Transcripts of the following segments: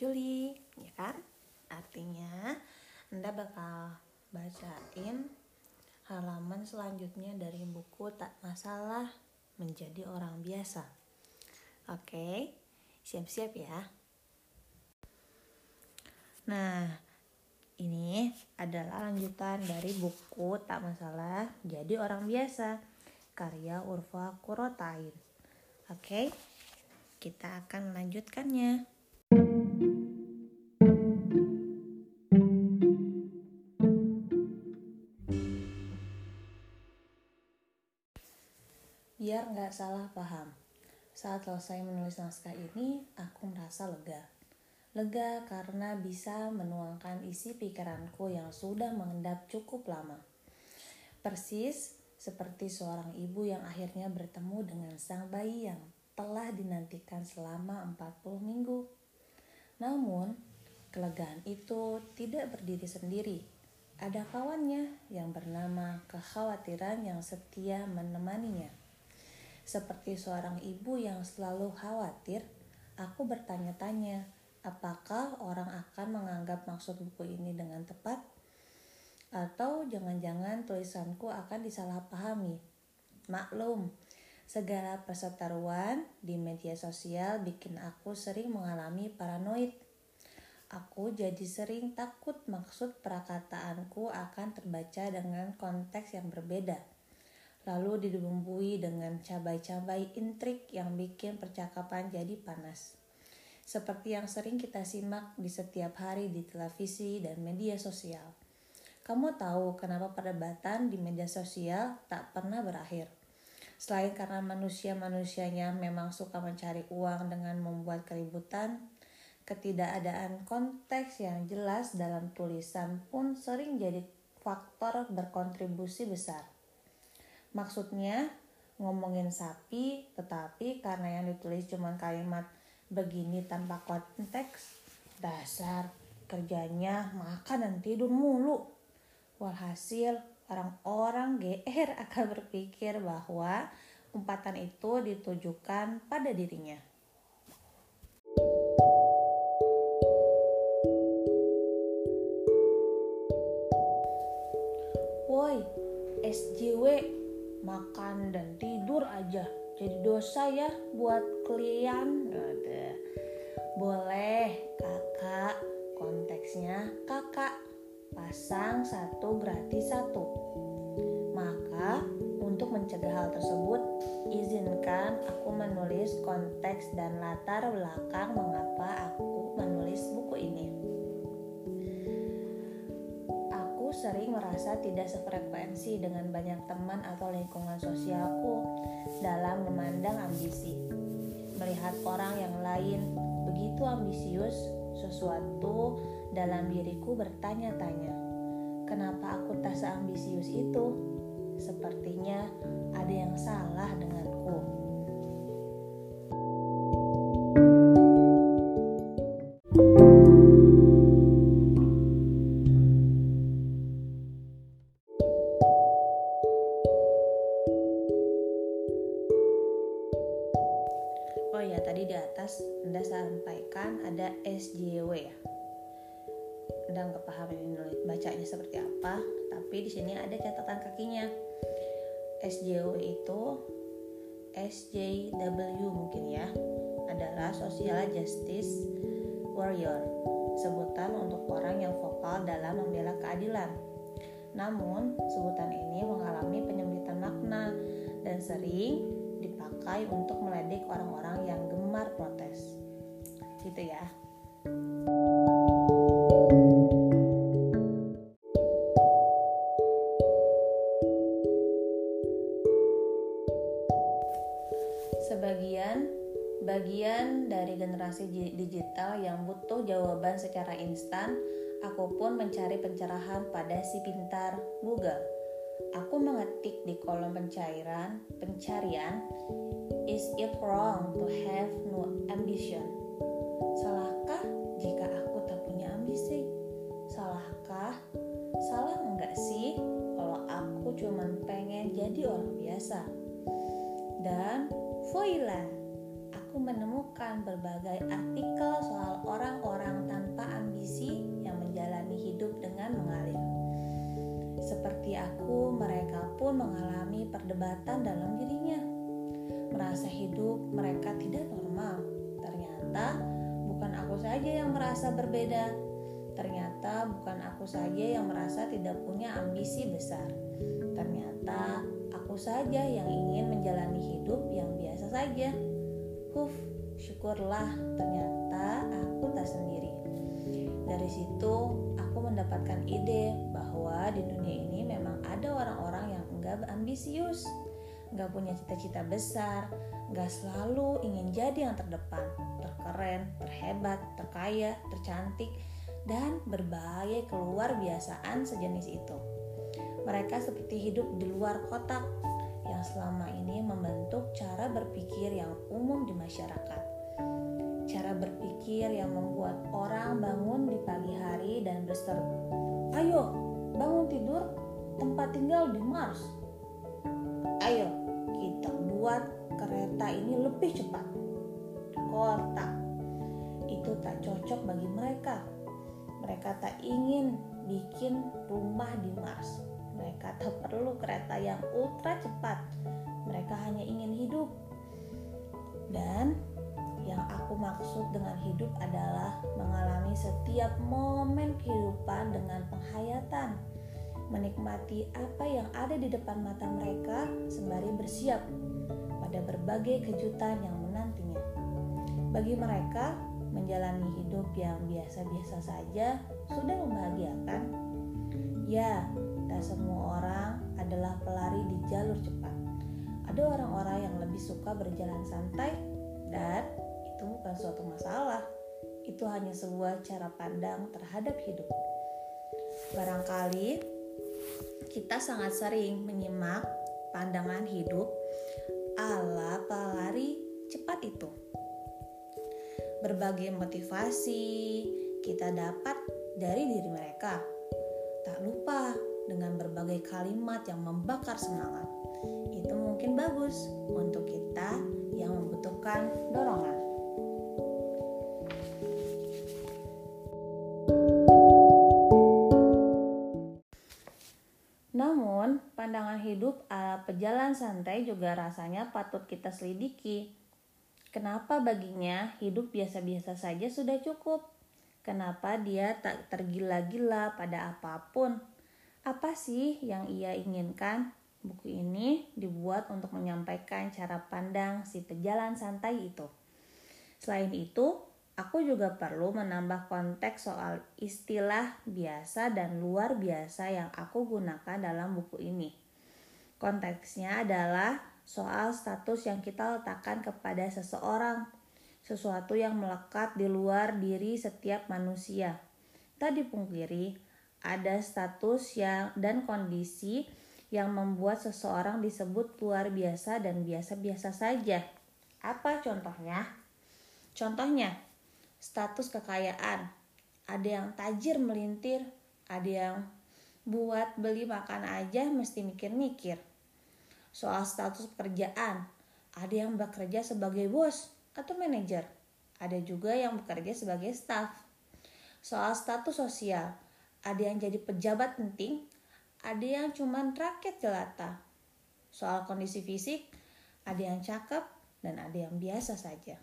Juli, ya kan? Artinya Anda bakal bacain halaman selanjutnya dari buku Tak Masalah Menjadi Orang Biasa. Oke, siap-siap ya. Nah, ini adalah lanjutan dari buku Tak Masalah Jadi Orang Biasa karya Urfa Kurotain. Oke, kita akan melanjutkannya. Nggak salah paham, saat selesai menulis naskah ini, aku merasa lega. Lega karena bisa menuangkan isi pikiranku yang sudah mengendap cukup lama. Persis seperti seorang ibu yang akhirnya bertemu dengan sang bayi yang telah dinantikan selama 40 minggu. Namun, kelegaan itu tidak berdiri sendiri. Ada kawannya yang bernama kekhawatiran yang setia menemaninya. Seperti seorang ibu yang selalu khawatir, aku bertanya-tanya, apakah orang akan menganggap maksud buku ini dengan tepat? Atau jangan-jangan tulisanku akan disalahpahami? Maklum, segala perseteruan di media sosial bikin aku sering mengalami paranoid. Aku jadi sering takut maksud perkataanku akan terbaca dengan konteks yang berbeda lalu dibumbui dengan cabai-cabai intrik yang bikin percakapan jadi panas. Seperti yang sering kita simak di setiap hari di televisi dan media sosial. Kamu tahu kenapa perdebatan di media sosial tak pernah berakhir? Selain karena manusia-manusianya memang suka mencari uang dengan membuat keributan, ketidakadaan konteks yang jelas dalam tulisan pun sering jadi faktor berkontribusi besar. Maksudnya ngomongin sapi, tetapi karena yang ditulis cuma kalimat begini tanpa konteks, dasar kerjanya makan dan tidur mulu. Walhasil orang-orang GR akan berpikir bahwa umpatan itu ditujukan pada dirinya. Woi, SJW jadi dosa ya buat Udah. boleh kakak konteksnya kakak pasang satu gratis satu. Maka untuk mencegah hal tersebut izinkan aku menulis konteks dan latar belakang mengapa aku menulis buku ini sering merasa tidak sefrekuensi dengan banyak teman atau lingkungan sosialku dalam memandang ambisi. Melihat orang yang lain begitu ambisius, sesuatu dalam diriku bertanya-tanya, kenapa aku tak seambisius itu? Sepertinya ada yang salah denganku. Nggak paham ini bacanya seperti apa tapi di sini ada catatan kakinya. SJW itu SJW mungkin ya adalah Social Justice Warrior sebutan untuk orang yang vokal dalam membela keadilan. Namun sebutan ini mengalami penyempitan makna dan sering dipakai untuk meledek orang-orang yang gemar protes. Gitu ya. Sebagian jawaban secara instan, aku pun mencari pencerahan pada si pintar Google. Aku mengetik di kolom pencairan pencarian, is it wrong to have no ambition? Salahkah jika aku tak punya ambisi? Salahkah? Salah enggak sih kalau aku cuma pengen jadi orang biasa? Dan voila, aku menemukan berbagai artikel soal orang-orang tanpa ambisi yang menjalani hidup dengan mengalir. Seperti aku, mereka pun mengalami perdebatan dalam dirinya. Merasa hidup mereka tidak normal. Ternyata bukan aku saja yang merasa berbeda. Ternyata bukan aku saja yang merasa tidak punya ambisi besar. Ternyata aku saja yang ingin menjalani hidup yang biasa saja. Huf, syukurlah ternyata aku tak sendiri. Dari situ aku mendapatkan ide bahwa di dunia ini memang ada orang-orang yang enggak ambisius, enggak punya cita-cita besar, enggak selalu ingin jadi yang terdepan, terkeren, terhebat, terkaya, tercantik, dan berbagai keluar biasaan sejenis itu. Mereka seperti hidup di luar kotak, yang selama ini membentuk cara berpikir yang umum di masyarakat. Cara berpikir yang membuat orang bangun di pagi hari dan berseru, "Ayo, bangun tidur, tempat tinggal di Mars. Ayo, kita buat kereta ini lebih cepat." Kota itu tak cocok bagi mereka. Mereka tak ingin bikin rumah di Mars mereka tak perlu kereta yang ultra cepat. Mereka hanya ingin hidup. Dan yang aku maksud dengan hidup adalah mengalami setiap momen kehidupan dengan penghayatan. Menikmati apa yang ada di depan mata mereka sembari bersiap pada berbagai kejutan yang menantinya. Bagi mereka, menjalani hidup yang biasa-biasa saja sudah membahagiakan. Ya, Tak semua orang adalah pelari di jalur cepat. Ada orang-orang yang lebih suka berjalan santai dan itu bukan suatu masalah. Itu hanya sebuah cara pandang terhadap hidup. Barangkali kita sangat sering menyimak pandangan hidup ala pelari cepat itu. Berbagai motivasi kita dapat dari diri mereka. Tak lupa dengan berbagai kalimat yang membakar semangat. Itu mungkin bagus untuk kita yang membutuhkan dorongan. Namun, pandangan hidup ala pejalan santai juga rasanya patut kita selidiki. Kenapa baginya hidup biasa-biasa saja sudah cukup? Kenapa dia tak tergila-gila pada apa pun? Apa sih yang ia inginkan? Buku ini dibuat untuk menyampaikan cara pandang si pejalan santai itu. Selain itu, aku juga perlu menambah konteks soal istilah biasa dan luar biasa yang aku gunakan dalam buku ini. Konteksnya adalah soal status yang kita letakkan kepada seseorang, sesuatu yang melekat di luar diri setiap manusia. Tak dipungkiri, ada status yang dan kondisi yang membuat seseorang disebut luar biasa dan biasa-biasa saja. Apa contohnya? Contohnya, status kekayaan. Ada yang tajir melintir, ada yang buat beli makan aja mesti mikir-mikir. Soal status pekerjaan, ada yang bekerja sebagai bos atau manajer. Ada juga yang bekerja sebagai staff. Soal status sosial, ada yang jadi pejabat penting, ada yang cuman rakyat jelata. Soal kondisi fisik, ada yang cakep dan ada yang biasa saja.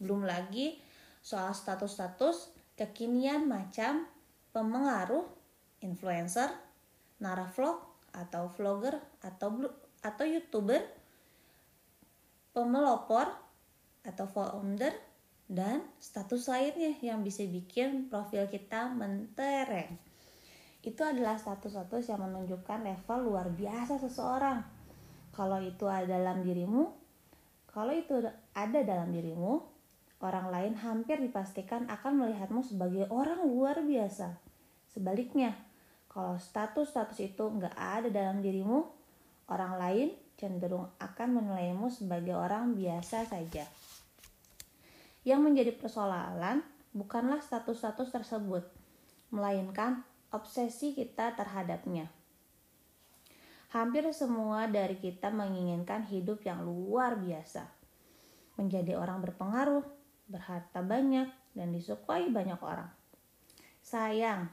Belum lagi soal status-status kekinian macam pemengaruh, influencer, naravlog atau vlogger atau atau youtuber, pemelopor atau founder dan status lainnya yang bisa bikin profil kita mentereng. Itu adalah status-status yang menunjukkan level luar biasa seseorang. Kalau itu ada dalam dirimu, kalau itu ada dalam dirimu, orang lain hampir dipastikan akan melihatmu sebagai orang luar biasa. Sebaliknya, kalau status-status itu nggak ada dalam dirimu, orang lain cenderung akan menilaimu sebagai orang biasa saja. Yang menjadi persoalan bukanlah status-status tersebut, melainkan obsesi kita terhadapnya. Hampir semua dari kita menginginkan hidup yang luar biasa. menjadi orang berpengaruh, berharta banyak, dan disukai banyak orang. Sayang,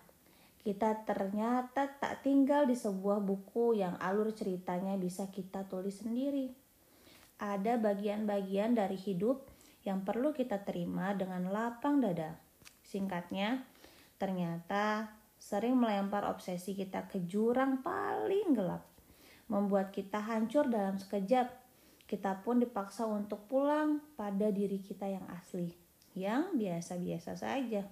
kita ternyata tak tinggal di sebuah buku yang alur ceritanya bisa kita tulis sendiri. Ada bagian-bagian dari hidup yang perlu kita terima dengan lapang dada. Singkatnya, ternyata sering melempar obsesi kita ke jurang paling gelap, membuat kita hancur dalam sekejap. Kita pun dipaksa untuk pulang pada diri kita yang asli, yang biasa-biasa saja.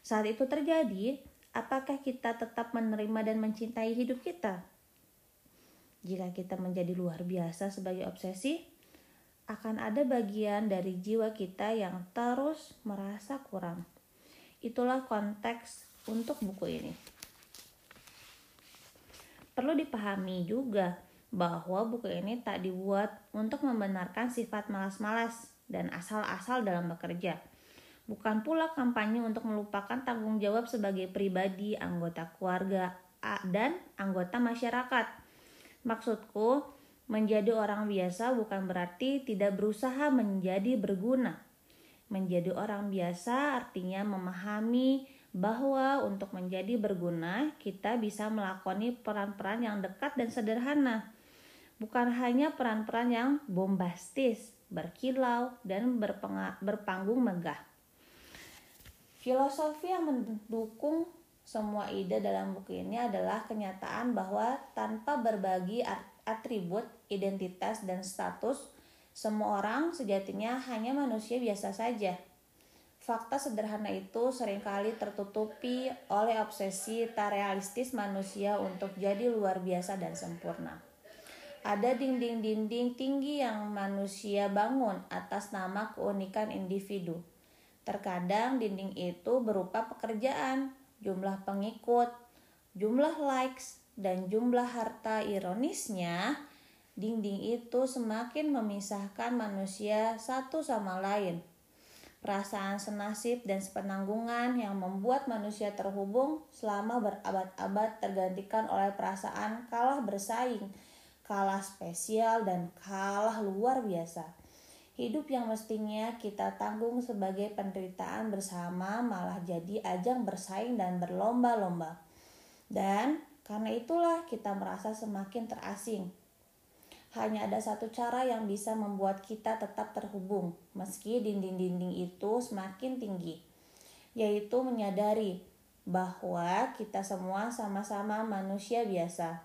Saat itu terjadi, apakah kita tetap menerima dan mencintai hidup kita? Jika kita menjadi luar biasa sebagai obsesi, akan ada bagian dari jiwa kita yang terus merasa kurang. Itulah konteks untuk buku ini. Perlu dipahami juga bahwa buku ini tak dibuat untuk membenarkan sifat malas-malas dan asal-asal dalam bekerja bukan pula kampanye untuk melupakan tanggung jawab sebagai pribadi, anggota keluarga, dan anggota masyarakat. Maksudku, menjadi orang biasa bukan berarti tidak berusaha menjadi berguna. Menjadi orang biasa artinya memahami bahwa untuk menjadi berguna, kita bisa melakoni peran-peran yang dekat dan sederhana. Bukan hanya peran-peran yang bombastis, berkilau, dan berpanggung megah. Filosofi yang mendukung semua ide dalam buku ini adalah kenyataan bahwa tanpa berbagi atribut, identitas, dan status, semua orang sejatinya hanya manusia biasa saja. Fakta sederhana itu sering kali tertutupi oleh obsesi tak realistis manusia untuk jadi luar biasa dan sempurna. Ada dinding-dinding tinggi yang manusia bangun atas nama keunikan individu Terkadang dinding itu berupa pekerjaan, jumlah pengikut, jumlah likes, dan jumlah harta. Ironisnya, dinding itu semakin memisahkan manusia satu sama lain. Perasaan senasib dan sepenanggungan yang membuat manusia terhubung selama berabad-abad tergantikan oleh perasaan kalah bersaing, kalah spesial, dan kalah luar biasa. Hidup yang mestinya kita tanggung sebagai penderitaan bersama malah jadi ajang bersaing dan berlomba-lomba. Dan karena itulah kita merasa semakin terasing. Hanya ada satu cara yang bisa membuat kita tetap terhubung, meski dinding-dinding itu semakin tinggi, yaitu menyadari bahwa kita semua sama-sama manusia biasa.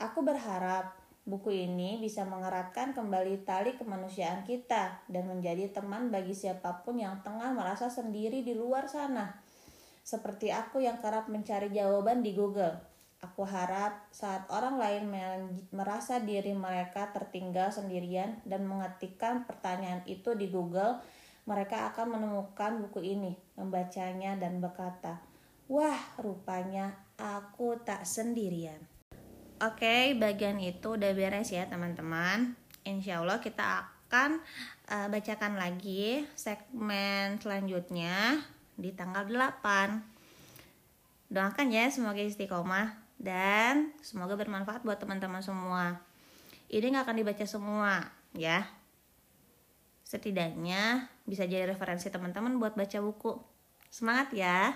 Aku berharap Buku ini bisa mengeratkan kembali tali kemanusiaan kita dan menjadi teman bagi siapa pun yang tengah merasa sendiri di luar sana. Seperti aku yang kerap mencari jawaban di Google. Aku harap saat orang lain merasa diri mereka tertinggal sendirian dan mengetikkan pertanyaan itu di Google, mereka akan menemukan buku ini, membacanya dan berkata, "Wah, rupanya aku tak sendirian." Oke, bagian itu udah beres ya teman-teman. Insya Allah kita akan uh, bacakan lagi segmen selanjutnya di tanggal 8. Doakan ya semoga istiqomah dan semoga bermanfaat buat teman-teman semua. Ini nggak akan dibaca semua ya. Setidaknya bisa jadi referensi teman-teman buat baca buku. Semangat ya!